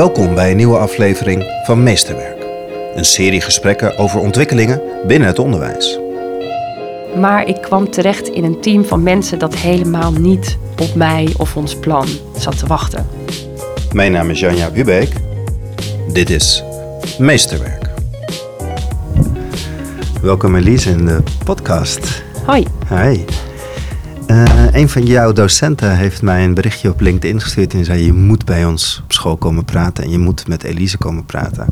Welkom bij een nieuwe aflevering van Meesterwerk. Een serie gesprekken over ontwikkelingen binnen het onderwijs. Maar ik kwam terecht in een team van mensen dat helemaal niet op mij of ons plan zat te wachten. Mijn naam is Janja Bubeek. Dit is Meesterwerk. Welkom Elise in de podcast. Hoi. Hi. Uh, een van jouw docenten heeft mij een berichtje op LinkedIn gestuurd en zei: Je moet bij ons op school komen praten en je moet met Elise komen praten.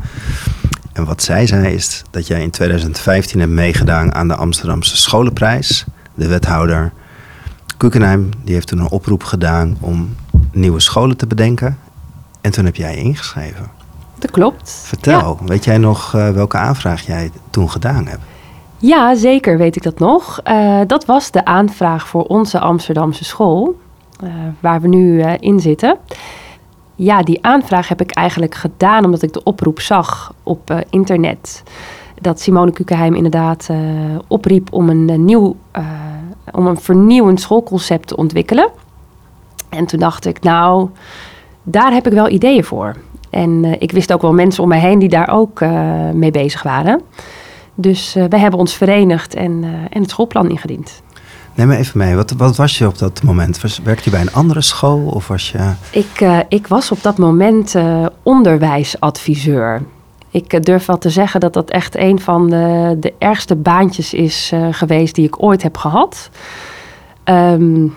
En wat zij zei is dat jij in 2015 hebt meegedaan aan de Amsterdamse Scholenprijs. De wethouder Kukenheim die heeft toen een oproep gedaan om nieuwe scholen te bedenken. En toen heb jij ingeschreven. Dat klopt. Vertel, weet jij nog uh, welke aanvraag jij toen gedaan hebt? Ja, zeker weet ik dat nog. Uh, dat was de aanvraag voor onze Amsterdamse school, uh, waar we nu uh, in zitten. Ja, die aanvraag heb ik eigenlijk gedaan omdat ik de oproep zag op internet. Dat Simone Kukenheim inderdaad opriep om een nieuw, om een vernieuwend schoolconcept te ontwikkelen. En toen dacht ik, nou, daar heb ik wel ideeën voor. En ik wist ook wel mensen om mij heen die daar ook mee bezig waren. Dus uh, wij hebben ons verenigd en, uh, en het schoolplan ingediend. Neem me even mee. Wat, wat was je op dat moment? Was, werkte je bij een andere school? Of was je... ik, uh, ik was op dat moment onderwijsadviseur. Ik durf wel te zeggen dat dat echt een van de, de ergste baantjes is geweest die ik ooit heb gehad. Um,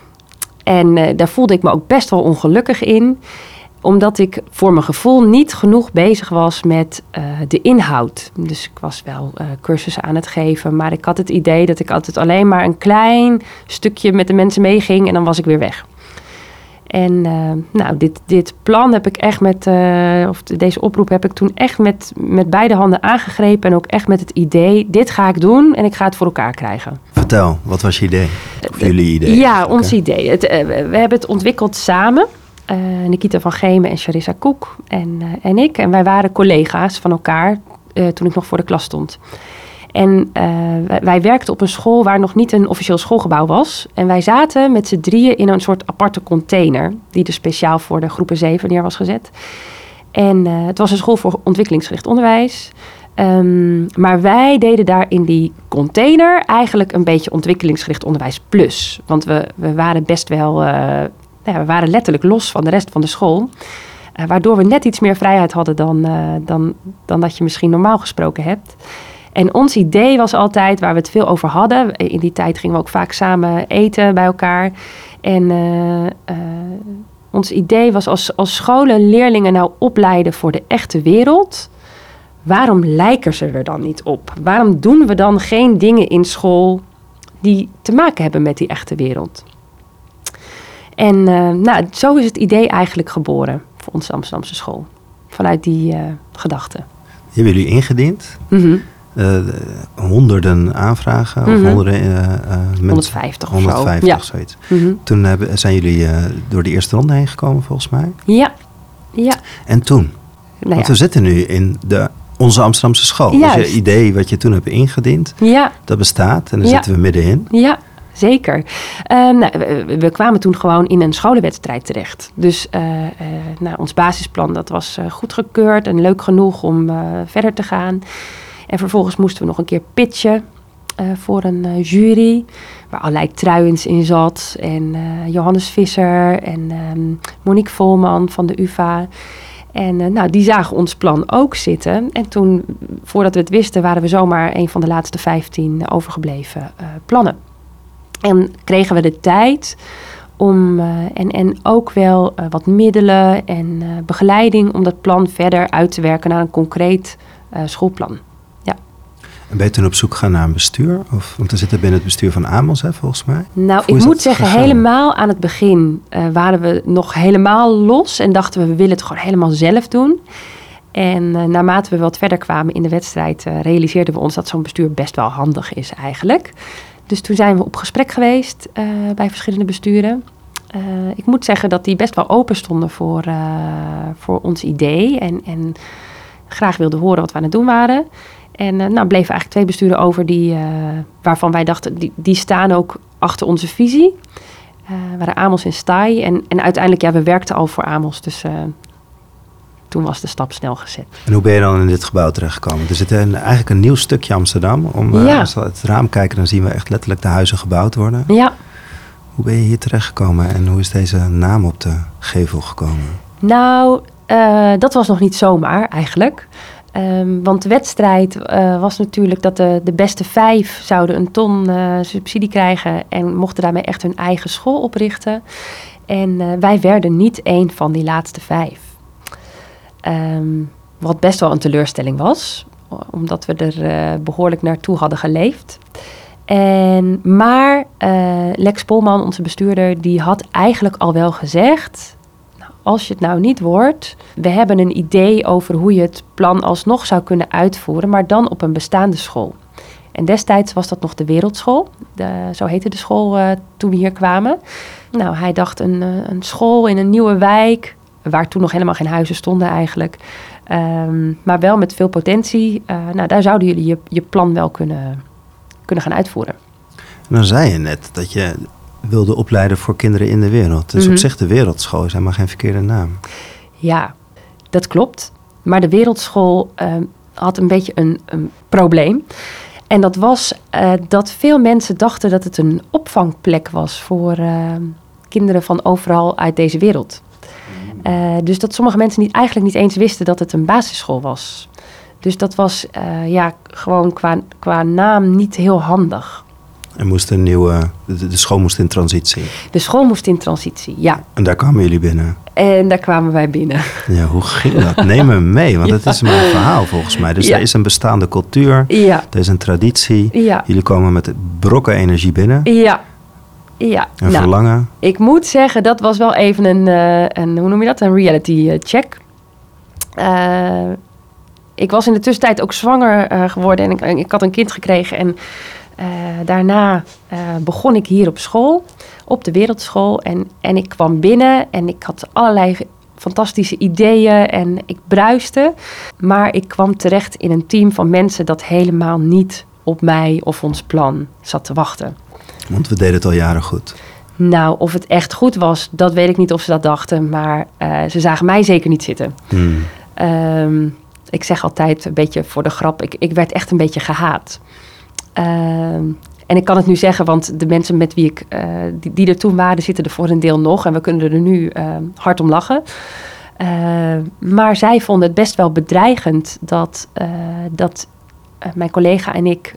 en daar voelde ik me ook best wel ongelukkig in omdat ik voor mijn gevoel niet genoeg bezig was met uh, de inhoud. Dus ik was wel uh, cursussen aan het geven, maar ik had het idee dat ik altijd alleen maar een klein stukje met de mensen meeging en dan was ik weer weg. En uh, nou, dit, dit plan heb ik echt met, of deze oproep heb ik toen echt met, met beide handen aangegrepen. En ook echt met het idee, dit ga ik doen en ik ga het voor elkaar krijgen. Vertel, wat was je idee? Of jullie idee? Ja, ons idee. Het, we hebben het ontwikkeld samen. Uh, Nikita van Gemen en Charissa Koek en, uh, en ik. En wij waren collega's van elkaar uh, toen ik nog voor de klas stond. En wij, wij, werkten op een school waar nog niet een officieel schoolgebouw was. En wij zaten met z'n drieën in een soort aparte container, die er speciaal voor de groepen 7 neer was gezet. En het was een school voor ontwikkelingsgericht onderwijs. Um, maar wij deden daar in die container eigenlijk een beetje ontwikkelingsgericht onderwijs plus. Want we, we waren best wel nou we waren letterlijk los van de rest van de school. Uh, waardoor we net iets meer vrijheid hadden dan, uh, dan, dan dat je misschien normaal gesproken hebt. En ons idee was altijd, waar we het veel over hadden. In die tijd gingen we ook vaak samen eten bij elkaar. En uh, ons idee was als, als scholen leerlingen nou opleiden voor de echte wereld. Waarom lijken ze er dan niet op? Waarom doen we dan geen dingen in school die te maken hebben met die echte wereld? En uh, nou, zo is het idee eigenlijk geboren voor onze Amsterdamse school. Vanuit die uh, gedachte. Hebben jullie ingediend? Mm -hmm. uh, honderden aanvragen? Mm -hmm. Of honderden, 150 of 150 zo. of zoiets. Mm -hmm. Toen hebben, zijn jullie door de eerste ronde heen gekomen volgens mij? Ja. ja. En toen? Nou Want ja. we zitten nu in de onze Amsterdamse school. Juist. Dus je idee wat je toen hebt ingediend, ja. dat bestaat en daar ja. zitten we middenin. Ja, Zeker. Um, nou, we, kwamen toen gewoon in een scholenwedstrijd terecht. Dus uh, nou, ons basisplan dat was uh, goedgekeurd en leuk genoeg om verder te gaan. En vervolgens moesten we nog een keer pitchen voor een jury. Waar allerlei truiens in zat. En Johannes Visser en um, Monique Volman van de UvA. En nou, die zagen ons plan ook zitten. En toen, voordat we het wisten, waren we zomaar een van de laatste 15 overgebleven plannen. En kregen we de tijd om, uh, en, en ook wel uh, wat middelen en uh, begeleiding om dat plan verder uit te werken naar een concreet schoolplan. Ja. En ben je toen op zoek gegaan naar een bestuur? Of, want we zitten binnen het bestuur van Amos, hè, volgens mij. Nou, ik moet zeggen, gegaan? helemaal aan het begin waren we nog helemaal los en dachten we, we willen het gewoon helemaal zelf doen. En naarmate we wat verder kwamen in de wedstrijd, realiseerden we ons dat zo'n bestuur best wel handig is eigenlijk. Dus toen zijn we op gesprek geweest uh, bij verschillende besturen. Uh, ik moet zeggen dat die best wel open stonden voor, uh, voor ons idee. En, en graag wilden horen wat we aan het doen waren. En nou bleven eigenlijk twee besturen over die, waarvan wij dachten, die, die staan ook achter onze visie. waren Amos en Staaij. En, en uiteindelijk, ja, we werkten al voor Amos. Dus toen was de stap snel gezet. En hoe ben je dan in dit gebouw terechtgekomen? Er zit een, eigenlijk een nieuw stukje Amsterdam. Om, uh, Ja. Als we uit het raam kijken, dan zien we echt letterlijk de huizen gebouwd worden. Ja, Hoe ben je hier terechtgekomen en hoe is deze naam op de gevel gekomen? nou, eh, dat was nog niet zomaar eigenlijk. Ehm, want de wedstrijd eh, was natuurlijk dat de, de beste vijf zouden een ton eh, subsidie krijgen en mochten daarmee echt hun eigen school oprichten. En eh, wij werden niet één van die laatste vijf. Ehm, wat best wel een teleurstelling was, omdat we er eh, behoorlijk naartoe hadden geleefd. En, maar eh, Lex Polman, onze bestuurder, die had eigenlijk al wel gezegd... Nou, als je het nou niet wordt, we hebben een idee over hoe je het plan alsnog zou kunnen uitvoeren... maar dan op een bestaande school. En destijds was dat nog de Wereldschool. De, zo heette de school eh, toen we hier kwamen. Nou, hij dacht een, een school in een nieuwe wijk... waar toen nog helemaal geen huizen stonden eigenlijk... Ehm, maar wel met veel potentie. Eh, nou, daar zouden jullie je, je plan wel kunnen, kunnen gaan uitvoeren. En dan zei je net dat je wilde opleiden voor kinderen in de wereld. Dus Mhm. op zich de wereldschool is helemaal geen verkeerde naam. Ja, dat klopt. Maar de wereldschool ehm, had een beetje een, een probleem. En dat was eh, dat veel mensen dachten dat het een opvangplek was voor ehm, kinderen van overal uit deze wereld. Eh, dus dat sommige mensen niet, eigenlijk niet eens wisten dat het een basisschool was. Dus dat was eh, ja, gewoon qua, qua naam niet heel handig. Er moest een nieuwe, de, de school moest in transitie. De school moest in transitie, ja. En daar kwamen jullie binnen. En daar kwamen wij binnen. Ja, hoe ging dat? Neem me mee, want het is een verhaal volgens mij. Dus Ja. er is een bestaande cultuur, Ja, er is een traditie. Jullie komen met brokken energie binnen. ja. Ja, En nou, verlangen. ik moet zeggen, dat was wel even een, eh, een hoe noem je dat, een reality eh, check. Eh, ik was in de tussentijd ook zwanger geworden en ik, ik had een kind gekregen. En daarna begon ik hier op school, op de wereldschool. En, en ik kwam binnen en ik had allerlei fantastische ideeën en ik bruiste. Maar ik kwam terecht in een team van mensen dat helemaal niet op mij of ons plan zat te wachten. Want we deden het al jaren goed. Nou, of het echt goed was, dat weet ik niet of ze dat dachten. Maar eh, ze zagen mij zeker niet zitten. Hmm. Ehm, ik zeg altijd een beetje voor de grap, ik, ik werd echt een beetje gehaat. Ehm, en ik kan het nu zeggen, want de mensen met wie ik, eh, die, die er toen waren, zitten er voor een deel nog. En we kunnen er nu ehm, hard om lachen. Maar zij vonden het best wel bedreigend dat, eh, dat mijn collega en ik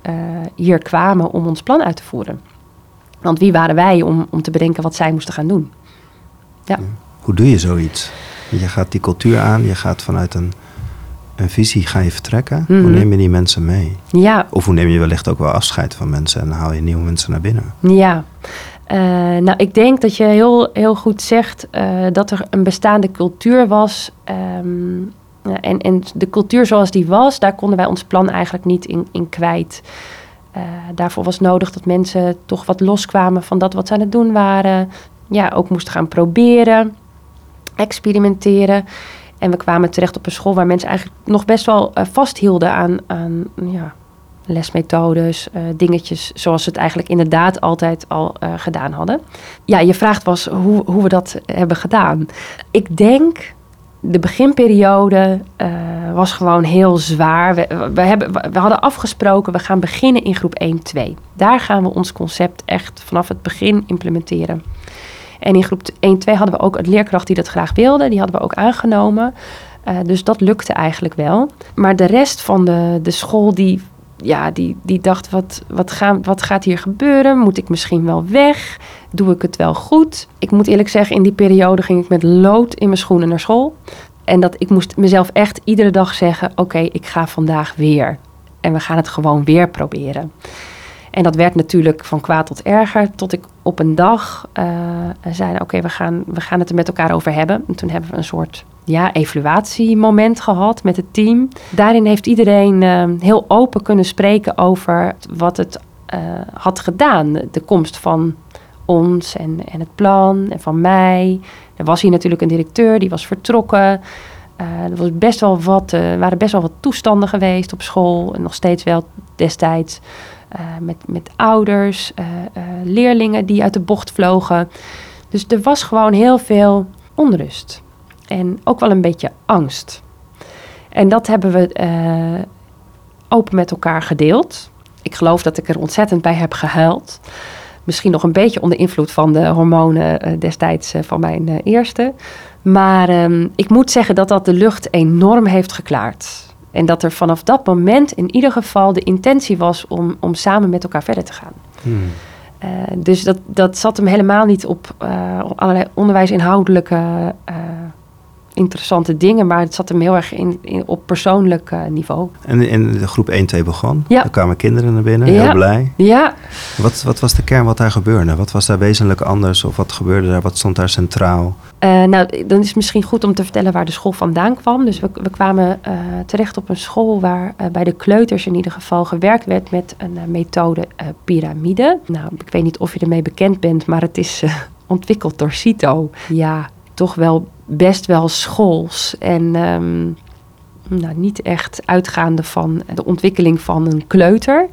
hier kwamen om ons plan uit te voeren. Want wie waren wij om, om te bedenken wat zij moesten gaan doen? Hoe doe je zoiets? Je gaat die cultuur aan, je gaat vanuit een, een visie ga je vertrekken. Hoe Mhm. neem je die mensen mee? Ja, Of hoe neem je wellicht ook wel afscheid van mensen en haal je nieuwe mensen naar binnen? Ja, Eh, nou ik denk dat je heel, heel goed zegt eh, dat er een bestaande cultuur was. Ehm, ja, en, en de cultuur zoals die was, daar konden wij ons plan eigenlijk niet in, in kwijt. Eh, daarvoor was nodig dat mensen toch wat loskwamen van dat wat ze aan het doen waren. Ja, ook moesten gaan proberen, experimenteren. En we kwamen terecht op een school waar mensen eigenlijk nog best wel eh, vasthielden aan, aan ja, lesmethodes, eh, dingetjes zoals ze het eigenlijk inderdaad altijd al gedaan hadden. Ja, je vraagt was hoe, hoe we dat hebben gedaan. Ik denk de beginperiode eh, was gewoon heel zwaar. We, hebben, we hadden afgesproken, we gaan beginnen in groep 1-2. Daar gaan we ons concept echt vanaf het begin implementeren. En in groep 1-2 hadden we ook een leerkracht die dat graag wilde. Die hadden we ook aangenomen. Eh, dus dat lukte eigenlijk wel. Maar de rest van de, de school die, ja, die, die dacht, wat, wat, gaan, wat gaat hier gebeuren? Moet ik misschien wel weg? Doe ik het wel goed? Ik moet eerlijk zeggen, in die periode ging ik met lood in mijn schoenen naar school. En dat ik moest mezelf echt iedere dag zeggen, oké, ik ga vandaag weer. En we gaan het gewoon weer proberen. En dat werd natuurlijk van kwaad tot erger. Tot ik op een dag uh, zei, oké, we, gaan, we gaan het er met elkaar over hebben. En toen hebben we een soort ja, evaluatiemoment gehad met het team. Daarin heeft iedereen uh, heel open kunnen spreken over wat het uh, had gedaan. De komst van ons en, en het plan en van mij. Er was hier natuurlijk een directeur, die was vertrokken. Uh, er was best wel wat, uh, waren best wel wat toestanden geweest op school. En nog steeds wel destijds. Met, met ouders, leerlingen die uit de bocht vlogen. Dus er was gewoon heel veel onrust. En ook wel een beetje angst. En dat hebben we eh, open met elkaar gedeeld. Ik geloof dat ik er ontzettend bij heb gehuild. Misschien nog een beetje onder invloed van de hormonen eh, destijds eh, van mijn eerste. Maar ehm, ik moet zeggen dat dat de lucht enorm heeft geklaard. En dat er vanaf dat moment in ieder geval de intentie was om, om samen met elkaar verder te gaan. Hmm. Dus dat, dat zat hem helemaal niet op, allerlei onderwijsinhoudelijke eh, interessante dingen, maar het zat hem heel erg in, in, op persoonlijk eh, niveau. En in de groep 1, 2 begon. Ja. Er kwamen kinderen naar binnen, Ja. heel blij. Ja, Wat, wat was de kern wat daar gebeurde? Wat was daar wezenlijk anders? Of wat gebeurde daar? Wat stond daar centraal? Eh, nou, dan is het misschien goed om te vertellen waar de school vandaan kwam. Dus we, we kwamen eh, terecht op een school waar bij de kleuters in ieder geval gewerkt werd met een methode piramide. Nou, ik weet niet of je ermee bekend bent, maar het is ontwikkeld door CITO. Ja, toch wel best wel schools en ehm, nou, niet echt uitgaande van de ontwikkeling van een kleuter.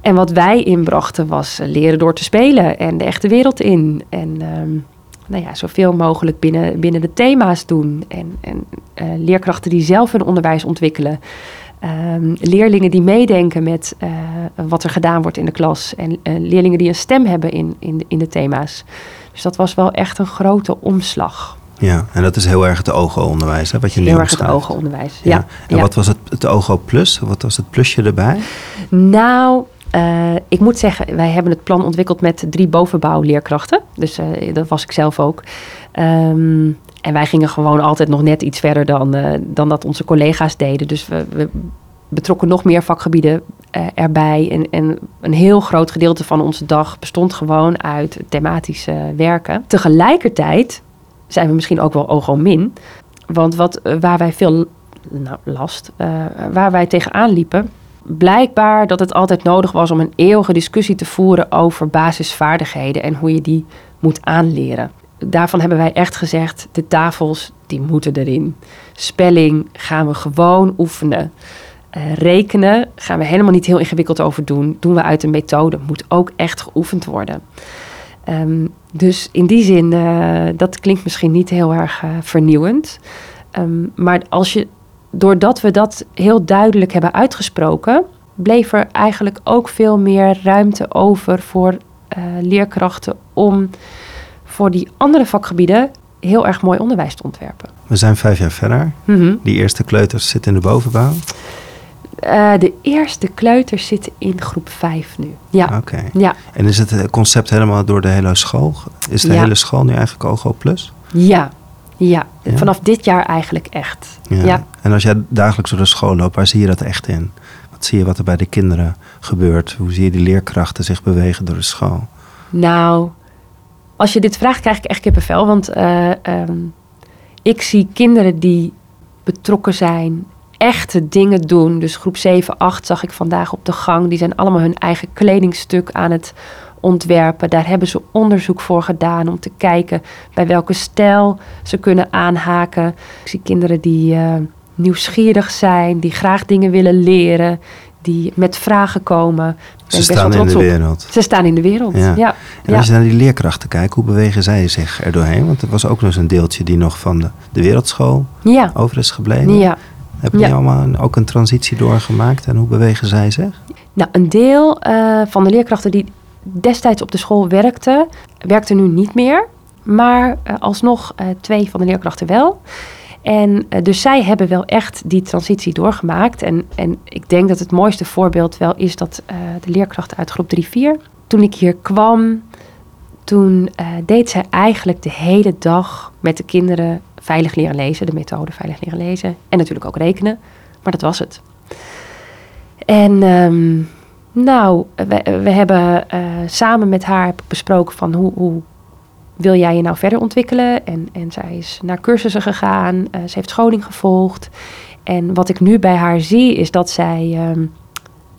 En wat wij inbrachten was leren door te spelen en de echte wereld in. En ehm, nou ja, zoveel mogelijk binnen, binnen de thema's doen. En, en eh, leerkrachten die zelf hun onderwijs ontwikkelen. Ehm, leerlingen die meedenken met eh, wat er gedaan wordt in de klas. En eh, leerlingen die een stem hebben in, in, in de thema's. Dus dat was wel echt een grote omslag. Ja, en dat is heel erg het OGO-onderwijs, hè, wat je nu Heel erg het ogenonderwijs. Ja. Ja. En ja. wat was het, het OGO Plus? Wat was het plusje erbij? Nou, eh, ik moet zeggen, wij hebben het plan ontwikkeld met drie bovenbouwleerkrachten. Dus eh, dat was ik zelf ook. Ehm, en wij gingen gewoon altijd nog net iets verder dan, eh, dan dat onze collega's deden. Dus we, we betrokken nog meer vakgebieden eh, erbij. En, en een heel groot gedeelte van onze dag bestond gewoon uit thematisch eh, werken. Tegelijkertijd zijn we misschien ook wel ogo-min. Want wat, eh, waar wij veel nou, last, eh, waar wij tegenaan liepen, blijkbaar dat het altijd nodig was om een eeuwige discussie te voeren over basisvaardigheden en hoe je die moet aanleren. Daarvan hebben wij echt gezegd, de tafels, die moeten erin. Spelling gaan we gewoon oefenen. Eh, rekenen gaan we helemaal niet heel ingewikkeld over doen. Doen we uit een methode. Moet ook echt geoefend worden. Ehm, dus in die zin, eh, dat klinkt misschien niet heel erg eh, vernieuwend. Ehm, maar als je, doordat we dat heel duidelijk hebben uitgesproken, bleef er eigenlijk ook veel meer ruimte over voor leerkrachten om voor die andere vakgebieden heel erg mooi onderwijs te ontwerpen. We zijn vijf jaar verder. Mhm. Die eerste kleuters zitten in de bovenbouw. Eh, de eerste kleuters zitten in groep 5 nu. Ja, Oké. ja, En is het eh, concept helemaal door de hele school? Is de Ja. hele school nu eigenlijk OGO Plus? ja, ja. Ja? Vanaf dit jaar eigenlijk echt. Ja. En als jij dagelijks door de school loopt, waar zie je dat echt in? Wat zie je wat er bij de kinderen gebeurt? Hoe zie je die leerkrachten zich bewegen door de school? Nou, als je dit vraagt, krijg ik echt kippenvel. Want eh, ehm, ik zie kinderen die betrokken zijn, echte dingen doen. Dus groep 7, 8 zag ik vandaag op de gang. Die zijn allemaal hun eigen kledingstuk aan het ontwerpen. Daar hebben ze onderzoek voor gedaan om te kijken bij welke stijl ze kunnen aanhaken. Ik zie kinderen die eh, nieuwsgierig zijn, die graag dingen willen leren, die met vragen komen. Ze staan in de op. wereld. Ze staan in de wereld. Ja. Ja. En als je naar die leerkrachten kijkt, hoe bewegen zij zich er doorheen? Want er was ook nog eens een deeltje die nog van de, de wereldschool Ja. over is gebleven. ja. Hebben die Ja. allemaal ook een transitie doorgemaakt? En hoe bewegen zij zich? Nou, een deel eh, van de leerkrachten die destijds op de school werkten, werkte nu niet meer. Maar eh, alsnog eh, twee van de leerkrachten wel. En dus zij hebben wel echt die transitie doorgemaakt. En, en ik denk dat het mooiste voorbeeld wel is dat de leerkrachten uit groep 3-4. Toen ik hier kwam, toen deed zij eigenlijk de hele dag met de kinderen veilig leren lezen. De methode veilig leren lezen. En natuurlijk ook rekenen. Maar dat was het. En ehm, nou, we, hebben eh, samen met haar besproken van hoe, hoe wil jij je nou verder ontwikkelen? En, en zij is naar cursussen gegaan, eh, ze heeft scholing gevolgd. En wat ik nu bij haar zie is dat zij ehm,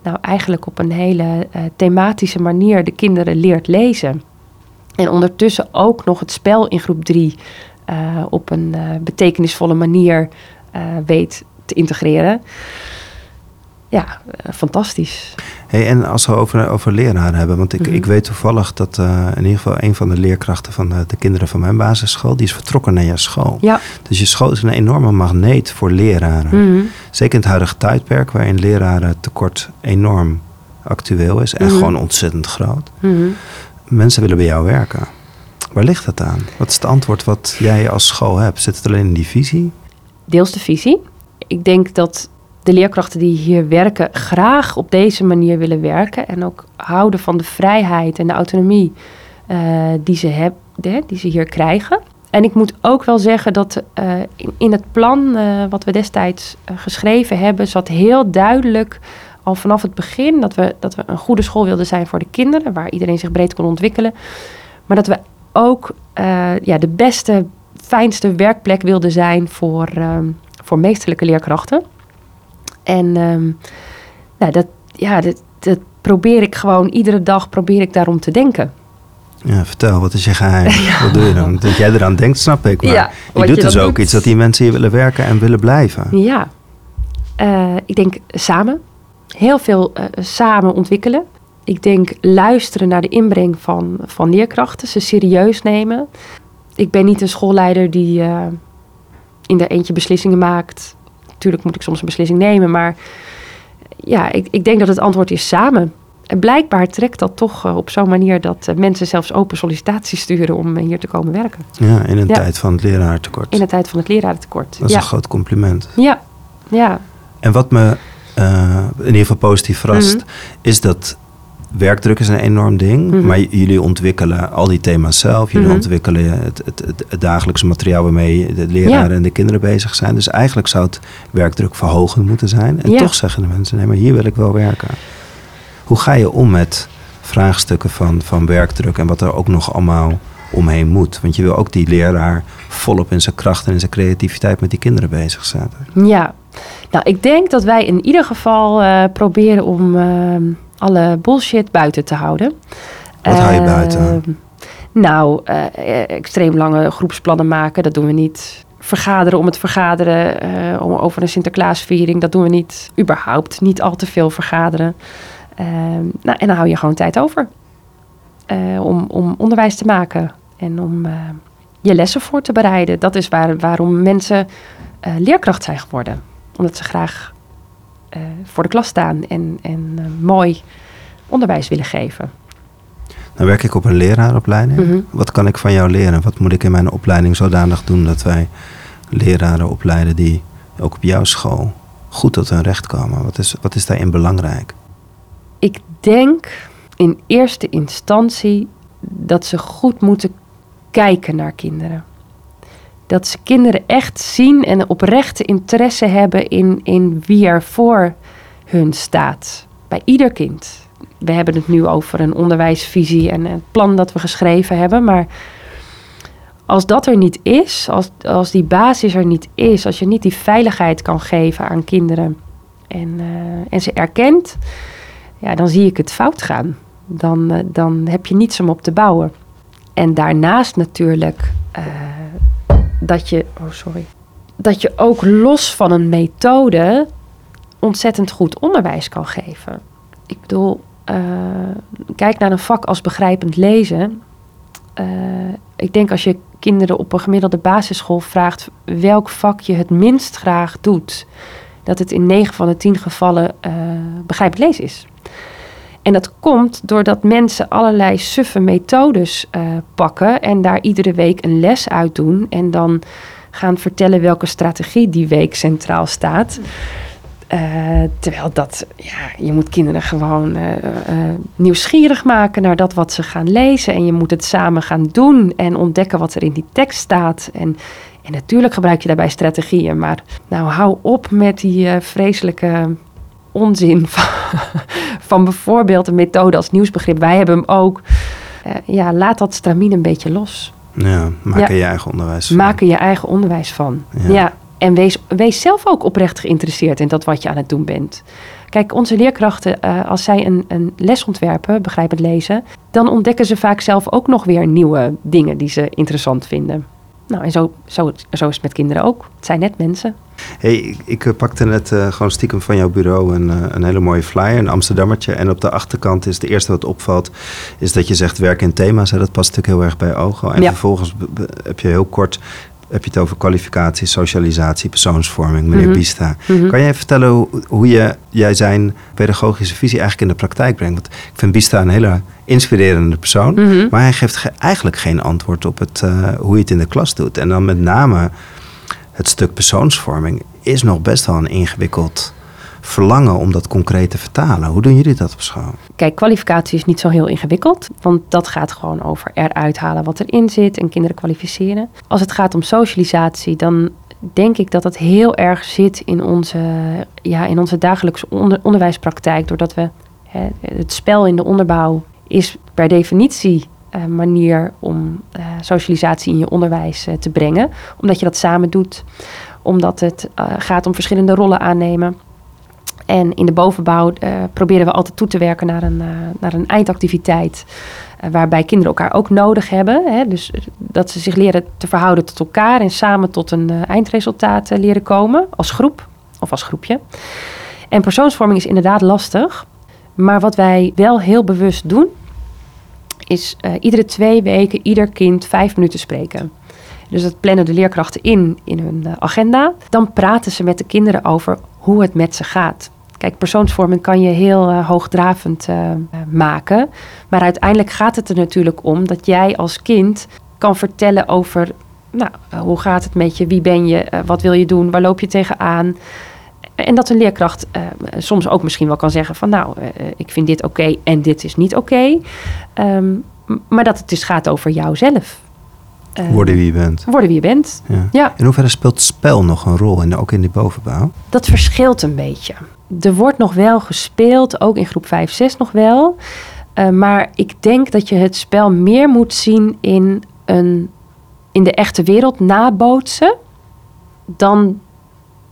nou eigenlijk op een hele eh, thematische manier de kinderen leert lezen. En ondertussen ook nog het spel in groep 3 op een eh, betekenisvolle manier eh, weet te integreren. ja, eh, fantastisch. Hey, en als we over, over leraren hebben, want ik, Mhm. ik weet toevallig dat eh, in ieder geval een van de leerkrachten van de, de kinderen van mijn basisschool, die is vertrokken naar jouw school. Ja. Dus je school is een enorme magneet voor leraren. Mhm. Zeker in het huidige tijdperk, waarin leraren tekort enorm actueel is en Mhm. gewoon ontzettend groot. Mensen willen bij jou werken. Waar ligt dat aan? Wat is het antwoord wat jij als school hebt? Zit het alleen in die visie? Deels de visie. Ik denk dat de leerkrachten die hier werken graag op deze manier willen werken. En ook houden van de vrijheid en de autonomie eh, die, ze heb, de- die ze hier krijgen. En ik moet ook wel zeggen dat eh, in, het plan eh, wat we destijds geschreven hebben, zat heel duidelijk al vanaf het begin dat we, dat we een goede school wilden zijn voor de kinderen, waar iedereen zich breed kon ontwikkelen. Maar dat we ook eh, ja, de beste, fijnste werkplek wilden zijn voor, ehm, voor meesterlijke leerkrachten. En ehm, nou, dat, ja, dat, dat probeer ik gewoon iedere dag probeer ik daarom te denken. Ja, vertel, wat is je geheim? Wat doe je dan? Dat jij eraan denkt, snap ik. Maar Ja, je doet je dus ook doet. iets dat die mensen hier willen werken en willen blijven. Ja, Eh, ik denk samen. Heel veel eh, samen ontwikkelen. Ik denk luisteren naar de inbreng van, van leerkrachten, ze serieus nemen. Ik ben niet een schoolleider die eh, in de eentje beslissingen maakt. Natuurlijk moet ik soms een beslissing nemen, maar ja, ik, ik denk dat het antwoord is samen. En blijkbaar trekt dat toch eh, op zo'n manier dat eh, mensen zelfs open sollicitaties sturen om hier te komen werken. Ja, in een Ja. tijd van het leraartekort. In de tijd van het lerarentekort. Dat is ja. een groot compliment. ja, ja. En wat me in ieder geval positief verrast, Mhm. is dat werkdruk is een enorm ding. Mhm. Maar jullie ontwikkelen al die thema's zelf. Jullie Mhm. ontwikkelen het, het, het, het dagelijkse materiaal waarmee de leraren Ja. en de kinderen bezig zijn. Dus eigenlijk zou het werkdruk verhogend moeten zijn. En Ja. toch zeggen de mensen, nee, maar hier wil ik wel werken. Hoe ga je om met vraagstukken van, van werkdruk en wat er ook nog allemaal omheen moet? Want je wil ook die leraar volop in zijn kracht en in zijn creativiteit met die kinderen bezig zetten. Ja, nou ik denk dat wij in ieder geval eh, proberen om eh, alle bullshit buiten te houden. Wat hou je Eh, buiten? Nou, eh, extreem lange groepsplannen maken, dat doen we niet. Vergaderen om het vergaderen, eh, om, over een Sinterklaasviering, dat doen we niet. Überhaupt niet al te veel vergaderen. Eh, nou, en dan hou je gewoon tijd over eh, om, om onderwijs te maken en om je lessen voor te bereiden. Dat is waar, waarom mensen leerkracht zijn geworden. Omdat ze graag eh, voor de klas staan en, en eh, mooi onderwijs willen geven. Dan werk ik op een leraaropleiding. Mhm. Wat kan ik van jou leren? Wat moet ik in mijn opleiding zodanig doen dat wij leraren opleiden die ook op jouw school goed tot hun recht komen? Wat is, wat is daarin belangrijk? Ik denk in eerste instantie dat ze goed moeten kijken naar kinderen. Dat ze kinderen echt zien en een oprechte interesse hebben in, in wie er voor hun staat. Bij ieder kind. We hebben het nu over een onderwijsvisie en het plan dat we geschreven hebben. Maar als dat er niet is, als, als die basis er niet is, als je niet die veiligheid kan geven aan kinderen en, eh, en ze erkent, ja, dan zie ik het fout gaan. Dan, eh, dan heb je niets om op te bouwen. En daarnaast natuurlijk eh, dat je, oh sorry, dat je ook los van een methode ontzettend goed onderwijs kan geven. Ik bedoel, eh, kijk naar een vak als begrijpend lezen. Eh, ik denk als je kinderen op een gemiddelde basisschool vraagt welk vak je het minst graag doet, dat het in 9 van de 10 gevallen eh begrijpend lezen is. En dat komt doordat mensen allerlei suffe methodes eh, pakken en daar iedere week een les uit doen en dan gaan vertellen welke strategie die week centraal staat. Eh, terwijl dat, ja, je moet kinderen gewoon eh, nieuwsgierig maken naar dat wat ze gaan lezen. En je moet het samen gaan doen en ontdekken wat er in die tekst staat. En, en natuurlijk gebruik je daarbij strategieën. Maar nou, hou op met die vreselijke onzin van, van bijvoorbeeld een methode als nieuwsbegrip. Wij hebben hem ook. Eh, ja, laat dat stramien een beetje los. Ja, maak Ja. er je eigen onderwijs van. Maak er je eigen onderwijs van. Ja. Ja. En wees, wees zelf ook oprecht geïnteresseerd in dat wat je aan het doen bent. Kijk, onze leerkrachten, eh, als zij een, een les ontwerpen, begrijpend lezen, dan ontdekken ze vaak zelf ook nog weer nieuwe dingen die ze interessant vinden. Nou, en zo, zo, zo is het met kinderen ook. Het zijn net mensen. Hey, ik, ik, eh, pakte net uh, gewoon stiekem van jouw bureau een, uh, een hele mooie flyer, een Amsterdammertje. En op de achterkant is het eerste wat opvalt, is dat je zegt werk in thema's. Hè, dat past natuurlijk heel erg bij ogen. En ja. vervolgens heb je heel kort heb je het over kwalificatie, socialisatie, persoonsvorming, meneer mm -hmm. Bista. Mm -hmm. Kan jij vertellen hoe, hoe, je, jij zijn pedagogische visie eigenlijk in de praktijk brengt? Want ik vind Bista een hele inspirerende persoon, mm -hmm. maar hij geeft ge eigenlijk geen antwoord op het, uh, hoe je het in de klas doet. En dan met name het stuk persoonsvorming is nog best wel een ingewikkeld verlangen om dat concreet te vertalen. Hoe doen jullie dat op school? Kijk, kwalificatie is niet zo heel ingewikkeld, want dat gaat gewoon over eruit halen wat erin zit en kinderen kwalificeren. Als het gaat om socialisatie, dan denk ik dat het heel erg zit in onze, ja, in onze dagelijkse onder, onderwijspraktijk, doordat we hè, het spel in de onderbouw is per definitie een manier om uh, socialisatie in je onderwijs uh, te brengen, omdat je dat samen doet, omdat het gaat om verschillende rollen aannemen. En in de bovenbouw uh, proberen we altijd toe te werken naar een, uh, naar een eindactiviteit. Uh, waarbij kinderen elkaar ook nodig hebben. Hè? Dus dat ze zich leren te verhouden tot elkaar en samen tot een eindresultaat leren komen. Als groep of als groepje. En persoonsvorming is inderdaad lastig. Maar wat wij wel heel bewust doen, is iedere twee weken ieder kind vijf minuten spreken. Dus dat plannen de leerkrachten in in hun agenda. Dan praten ze met de kinderen over hoe het met ze gaat. Kijk, persoonsvorming kan je heel uh, hoogdravend uh, maken. Maar uiteindelijk gaat het er natuurlijk om dat jij als kind kan vertellen over... Nou, hoe gaat het met je? Wie ben je? Uh, wat wil je doen? Waar loop je tegenaan? En dat een leerkracht soms ook misschien wel kan zeggen van... nou, ik vind dit oké okay en dit is niet oké. Okay. Um, maar dat het dus gaat over jouzelf. worden wie je bent. Worden wie je bent, ja. ja. In hoeverre speelt spel nog een rol, in, ook in die bovenbouw? Dat verschilt een beetje er wordt nog wel gespeeld, ook in groep 5, 6 nog wel. Uh, maar ik denk dat je het spel meer moet zien in, een, in de echte wereld nabootsen. Dan,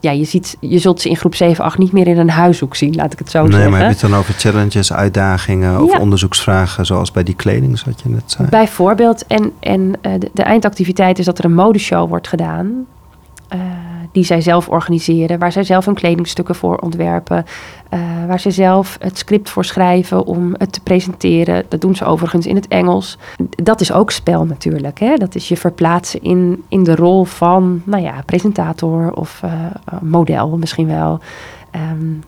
ja, je, ziet, je zult ze in groep 7, 8 niet meer in een huishoek zien, laat ik het zo nee, zeggen. Nee, maar heb je het dan over challenges, uitdagingen of ja. onderzoeksvragen, zoals bij die kleding, zoals je net zei? Bijvoorbeeld, en, en de, de, eindactiviteit is dat er een modeshow wordt gedaan. Uh, die zij zelf organiseren, waar zij zelf hun kledingstukken voor ontwerpen, uh, waar ze zelf het script voor schrijven om het te presenteren. Dat doen ze overigens in het Engels. Dat is ook spel natuurlijk. Hè? Dat is je verplaatsen in, in de rol van, nou ja, presentator of uh, model misschien wel. Um,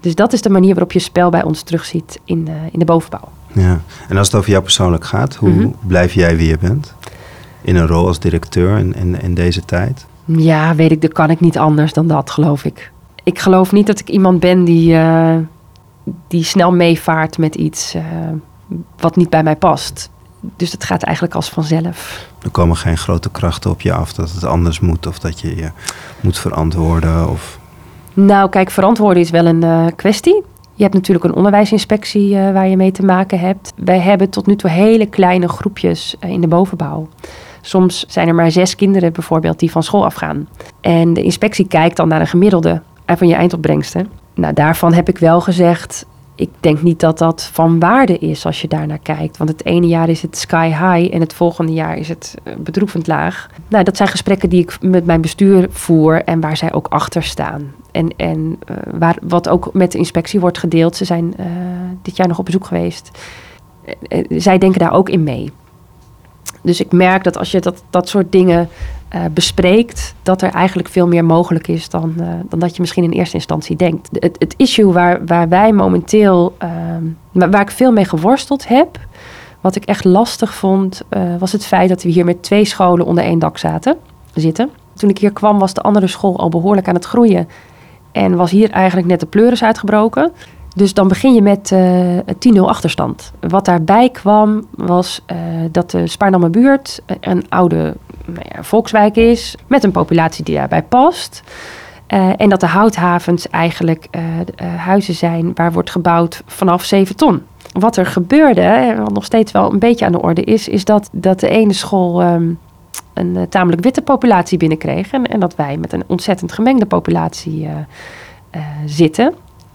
dus dat is de manier waarop je spel bij ons terugziet in, in de bovenbouw. Ja, en als het over jou persoonlijk gaat, hoe mm -hmm. blijf jij wie je bent? In een rol als directeur in, in, in deze tijd? Ja, weet ik, dat kan ik niet anders dan dat, geloof ik. Ik geloof niet dat ik iemand ben die, uh, die snel meevaart met iets uh, wat niet bij mij past. Dus dat gaat eigenlijk als vanzelf. Er komen geen grote krachten op je af dat het anders moet of dat je je moet verantwoorden? Of... Nou, kijk, verantwoorden is wel een uh, kwestie. Je hebt natuurlijk een onderwijsinspectie waar je mee te maken hebt. Wij hebben tot nu toe hele kleine groepjes in de bovenbouw. Soms zijn er maar zes kinderen bijvoorbeeld die van school afgaan. En de inspectie kijkt dan naar een gemiddelde van je eindopbrengsten. Nou, daarvan heb ik wel gezegd, ik denk niet dat dat van waarde is als je daarnaar kijkt. Want het ene jaar is het sky high en het volgende jaar is het bedroevend laag. Nou, dat zijn gesprekken die ik met mijn bestuur voer en waar zij ook achter staan. En, en uh, waar, wat ook met de inspectie wordt gedeeld. Ze zijn dit jaar nog op bezoek geweest. Zij denken daar ook in mee. Dus ik merk dat als je dat, dat soort dingen uh, bespreekt, dat er eigenlijk veel meer mogelijk is dan, uh, dan dat je misschien in eerste instantie denkt. Het, het issue waar, waar wij momenteel, uh, waar ik veel mee geworsteld heb, wat ik echt lastig vond, uh, was het feit dat we hier met twee scholen onder één dak zaten, zitten. Toen ik hier kwam was de andere school al behoorlijk aan het groeien en was hier eigenlijk net de pleuris uitgebroken. Dus dan begin je met uh, 10-0 achterstand. Wat daarbij kwam was uh, dat de Spaarnamme buurt een oude nou ja, volkswijk is... met een populatie die daarbij past. En dat de houthavens eigenlijk huizen zijn waar wordt gebouwd vanaf 7 ton. Wat er gebeurde, wat nog steeds wel een beetje aan de orde is... is dat, dat de ene school um, een tamelijk witte populatie binnenkreeg... En, en, dat wij met een ontzettend gemengde populatie zitten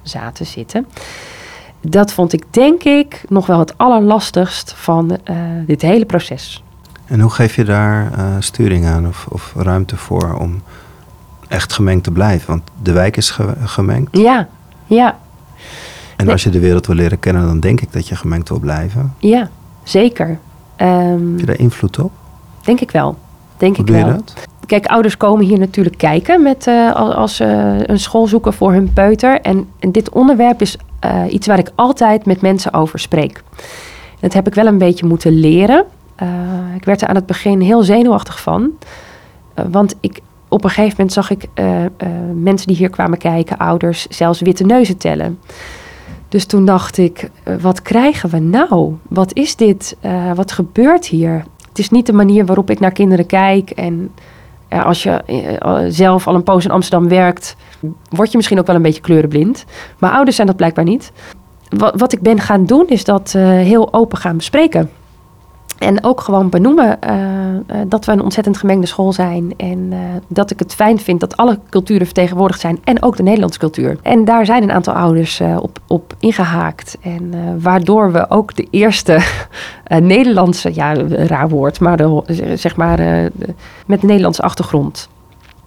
zaten zitten. Dat vond ik denk ik nog wel het allerlastigst van uh, dit hele proces. En hoe geef je daar uh, sturing aan of, of, ruimte voor om echt gemengd te blijven. Want de wijk is ge- gemengd. Ja, ja, En Nee. als je de wereld wil leren kennen, dan denk ik dat je gemengd wil blijven. ja, zeker. Ehm, Heb je daar invloed op? denk ik wel. Denk Hoe ik wel. dat? Kijk, ouders komen hier natuurlijk kijken met, eh, als, ze een school zoeken voor hun peuter. En, en dit onderwerp is eh, iets waar ik altijd met mensen over spreek. Dat heb ik wel een beetje moeten leren. Eh, ik werd er aan het begin heel zenuwachtig van. Want ik, op een gegeven moment zag ik mensen die hier kwamen kijken, ouders, zelfs witte neuzen tellen. Dus toen dacht ik, wat krijgen we nou? Wat is dit? Wat gebeurt hier? Het is niet de manier waarop ik naar kinderen kijk. En als je eh, zelf al een poos in Amsterdam werkt, word je misschien ook wel een beetje kleurenblind. Maar ouders zijn dat blijkbaar niet. Wat, wat ik ben gaan doen, is dat eh, heel open gaan bespreken. En ook gewoon benoemen eh, eh, dat we een ontzettend gemengde school zijn. En eh, dat ik het fijn vind dat alle culturen vertegenwoordigd zijn. En ook de Nederlandse cultuur. En daar zijn een aantal ouders op, op ingehaakt. En waardoor we ook de eerste Nederlandse, ja, raar woord, maar de, zeg maar met een Nederlandse achtergrond.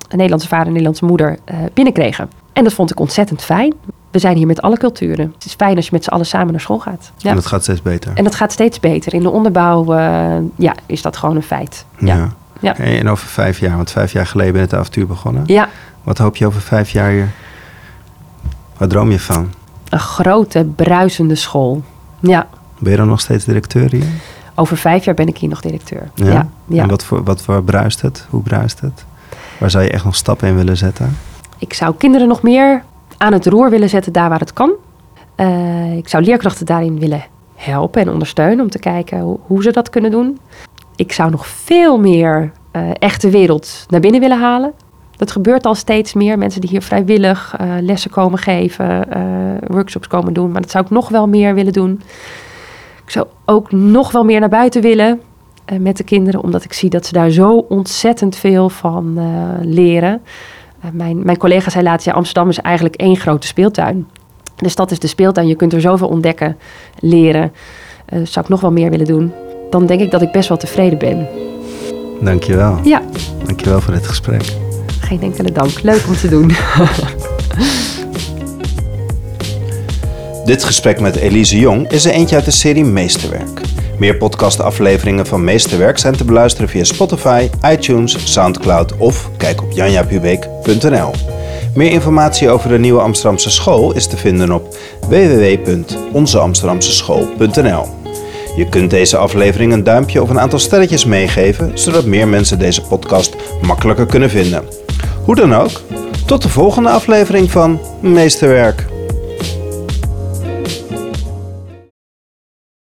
Een Nederlandse vader, een Nederlandse moeder binnenkregen. En dat vond ik ontzettend fijn. We zijn hier met alle culturen. Het is fijn als je met z'n allen samen naar school gaat. Ja. En dat gaat steeds beter. En dat gaat steeds beter. In de onderbouw eh, ja, is dat gewoon een feit. Ja. Ja. En over vijf jaar, want vijf jaar geleden ben je het avontuur begonnen. ja, Wat hoop je over vijf jaar hier? Waar droom je van? een grote, bruisende school. Ja, Ben je dan nog steeds directeur hier? over vijf jaar ben ik hier nog directeur. Ja, ja, En wat voor, wat voor bruist het? Hoe bruist het? Waar zou je echt nog stappen in willen zetten? Ik zou kinderen nog meer aan het roer willen zetten daar waar het kan. Eh, ik zou leerkrachten daarin willen helpen en ondersteunen om te kijken hoe, ze dat kunnen doen. Ik zou nog veel meer eh echte wereld naar binnen willen halen. Dat gebeurt al steeds meer. Mensen die hier vrijwillig eh, lessen komen geven, workshops komen doen. Maar dat zou ik nog wel meer willen doen. Ik zou ook nog wel meer naar buiten willen met de kinderen. Omdat ik zie dat ze daar zo ontzettend veel van leren. Eh, mijn, mijn collega zei laatst, ja, Amsterdam is eigenlijk één grote speeltuin. De stad is de speeltuin, je kunt er zoveel ontdekken, leren. Eh zou ik nog wel meer willen doen. Dan denk ik dat ik best wel tevreden ben. Dankjewel. Ja, Dankjewel voor dit gesprek. geen enkele dank. Leuk om te doen. Dit gesprek met Elise Jong is er eentje uit de serie Meesterwerk. Meer podcastafleveringen van Meesterwerk zijn te beluisteren via Spotify, iTunes, Soundcloud of kijk op janjapubeek.nl. Meer informatie over de nieuwe Amsterdamse school is te vinden op www.onzeamsterdamseschool.nl. Je kunt deze aflevering een duimpje of een aantal sterretjes meegeven, zodat meer mensen deze podcast makkelijker kunnen vinden. Hoe dan ook, tot de volgende aflevering van Meesterwerk.